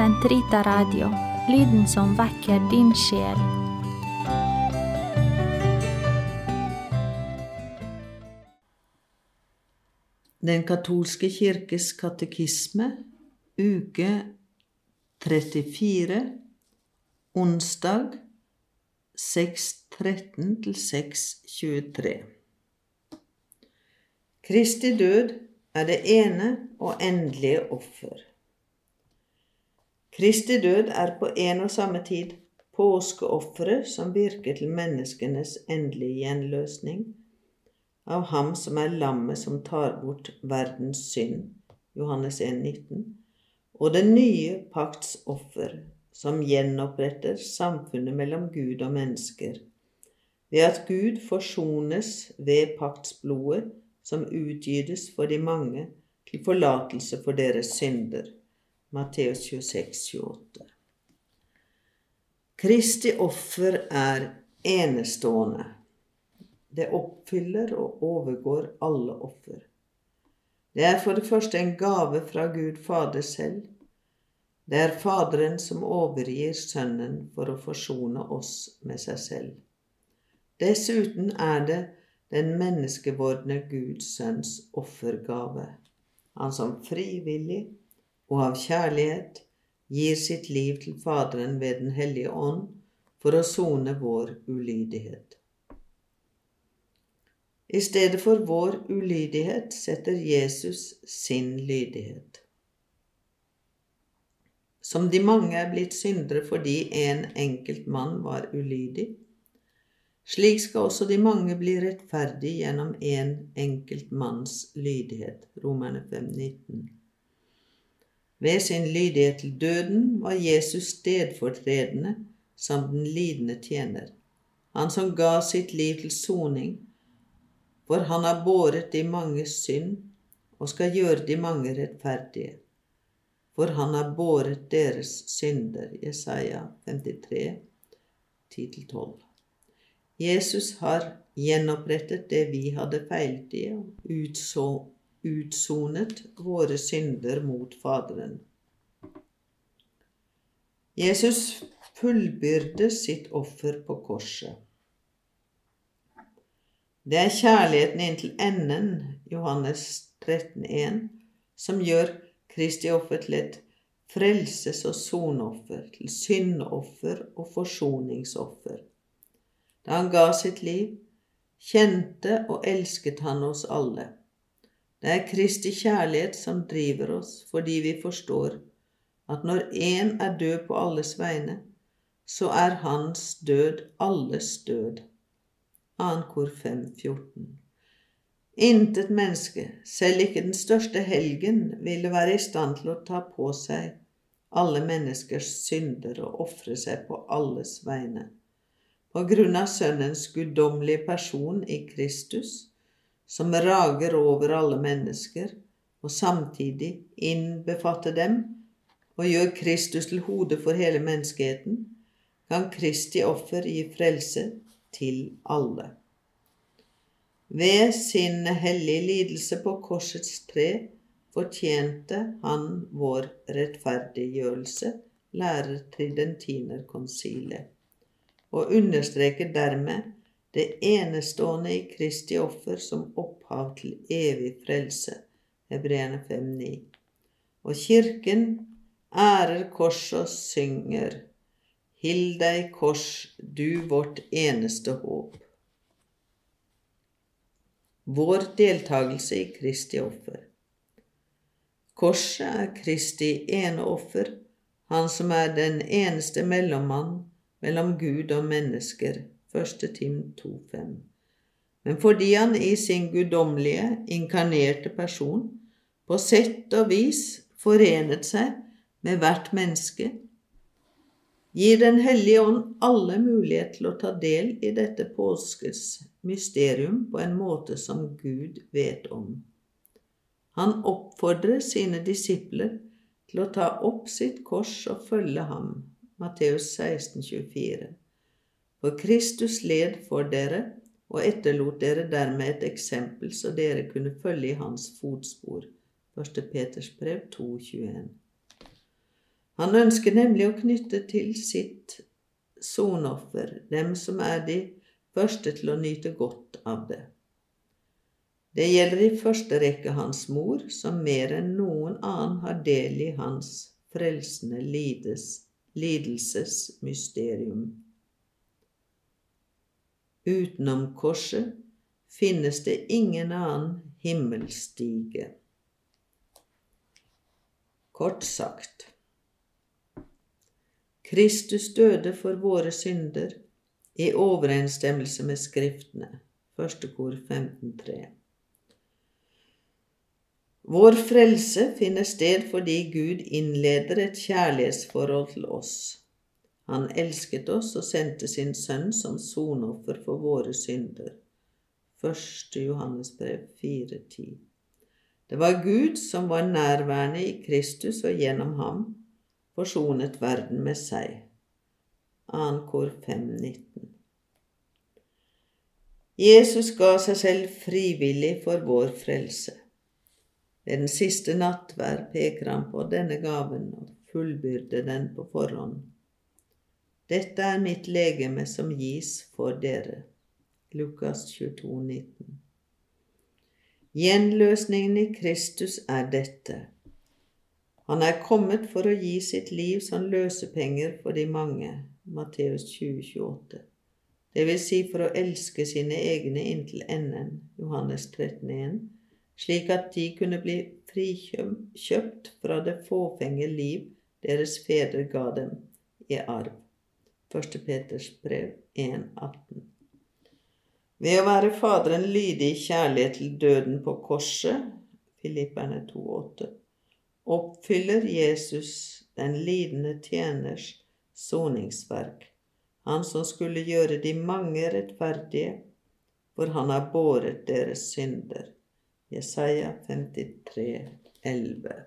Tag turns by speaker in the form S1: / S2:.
S1: Sentrita Radio, lyden som vekker din sjel.
S2: Den katolske kirkes katekisme, uke 34, onsdag 6.13-6.23. Kristi død er det ene og endelige offer. Kristi død er på en og samme tid påskeofferet som virker til menneskenes endelige gjenløsning av ham som er lammet som tar bort verdens synd, Johannes 1, 19, og det nye pakts offer som gjenoppretter samfunnet mellom Gud og mennesker, ved at Gud forsones ved paktsblodet som utgytes for de mange til forlatelse for deres synder. Matteus 26, 28. Kristi offer er enestående. Det oppfyller og overgår alle offer. Det er for det første en gave fra Gud Fader selv. Det er Faderen som overgir Sønnen for å forsone oss med seg selv. Dessuten er det den menneskevordne Guds sønns offergave, han som frivillig og av kjærlighet gir sitt liv til Faderen ved Den hellige ånd for å sone vår ulydighet. I stedet for vår ulydighet setter Jesus sin lydighet. Som de mange er blitt syndere fordi en enkelt mann var ulydig, slik skal også de mange bli rettferdige gjennom en enkelt manns lydighet. Romerne 5,19. Ved sin lydighet til døden var Jesus stedfortredende som den lidende tjener, han som ga sitt liv til soning, for han har båret de manges synd og skal gjøre de mange rettferdige for han har båret deres synder. Jesaja 53, 10-12. Jesus har gjenopprettet det vi hadde feilet i, og utsonet våre synder mot Faderen. Jesus fullbyrde sitt offer på korset. Det er kjærligheten inntil enden, Johannes 13, 13,1, som gjør Kristi offer til et frelses- og sonoffer, til syndoffer og forsoningsoffer. Da han ga sitt liv, kjente og elsket han oss alle. Det er Kristi kjærlighet som driver oss, fordi vi forstår at når én er død på alles vegne, så er hans død alles død. 2. kor 5, 14. Intet menneske, selv ikke den største helgen, ville være i stand til å ta på seg alle menneskers synder og ofre seg på alles vegne. På grunn av Sønnens guddommelige person i Kristus, som rager over alle mennesker, og samtidig innbefatter dem og gjør Kristus til hode for hele menneskeheten, kan Kristi offer gi frelse til alle. Ved sin hellige lidelse på korsets tre fortjente han vår rettferdiggjørelse, lærer Tridentinerkonsilet, og understreker dermed det enestående i Kristi offer som opphav til evig frelse, Hebreerne 5,9. Og Kirken ærer korset og synger, Hill deg, kors, du vårt eneste håp vår deltakelse i Kristi offer. Korset er Kristi ene offer, han som er den eneste mellommann mellom Gud og mennesker. 1. Tim 2,5. Men fordi han i sin guddommelige, inkarnerte person på sett og vis forenet seg med hvert menneske, gir Den hellige ånd alle mulighet til å ta del i dette påskes mysterium på en måte som Gud vet om. Han oppfordrer sine disipler til å ta opp sitt kors og følge ham. Matteus 16, 24. For Kristus led for dere og etterlot dere dermed et eksempel så dere kunne følge i hans fotspor. 1. Peters brev 2, 21. Han ønsker nemlig å knytte til sitt sonoffer dem som er de første til å nyte godt av det. Det gjelder i første rekke hans mor, som mer enn noen annen har del i hans frelsende lides, lidelsesmysterium. Utenom korset finnes det ingen annen himmelstige. Kort sagt Kristus døde for våre synder i overensstemmelse med Skriftene. Første kor 15.3. Vår frelse finner sted fordi Gud innleder et kjærlighetsforhold til oss. Han elsket oss og sendte sin sønn som sonoffer for våre synder. 1. Johannes brev 4.10. Det var Gud som var nærværende i Kristus og gjennom ham forsonet verden med seg. 2. kor 5.19. Jesus ga seg selv frivillig for vår frelse. Ved den siste nattverd peker han på denne gaven og fullbyrder den på forhånd. Dette er mitt legeme som gis for dere. Lukas 22, 19. Gjenløsningen i Kristus er dette. Han er kommet for å gi sitt liv som løsepenger for de mange, Matteus 20, 28. Det vil si for å elske sine egne inntil enden, Johannes 13, 1, slik at de kunne bli frikjøpt fra det fåfenge liv deres fedre ga dem i arv. 1. Peters brev 1, 18. Ved å være Faderen lydig i kjærlighet til døden på korset, Filipperne 2,8, oppfyller Jesus den lidende tjeners soningsverk, han som skulle gjøre de mange rettferdige, for han har båret deres synder. Jesaja 53, 11.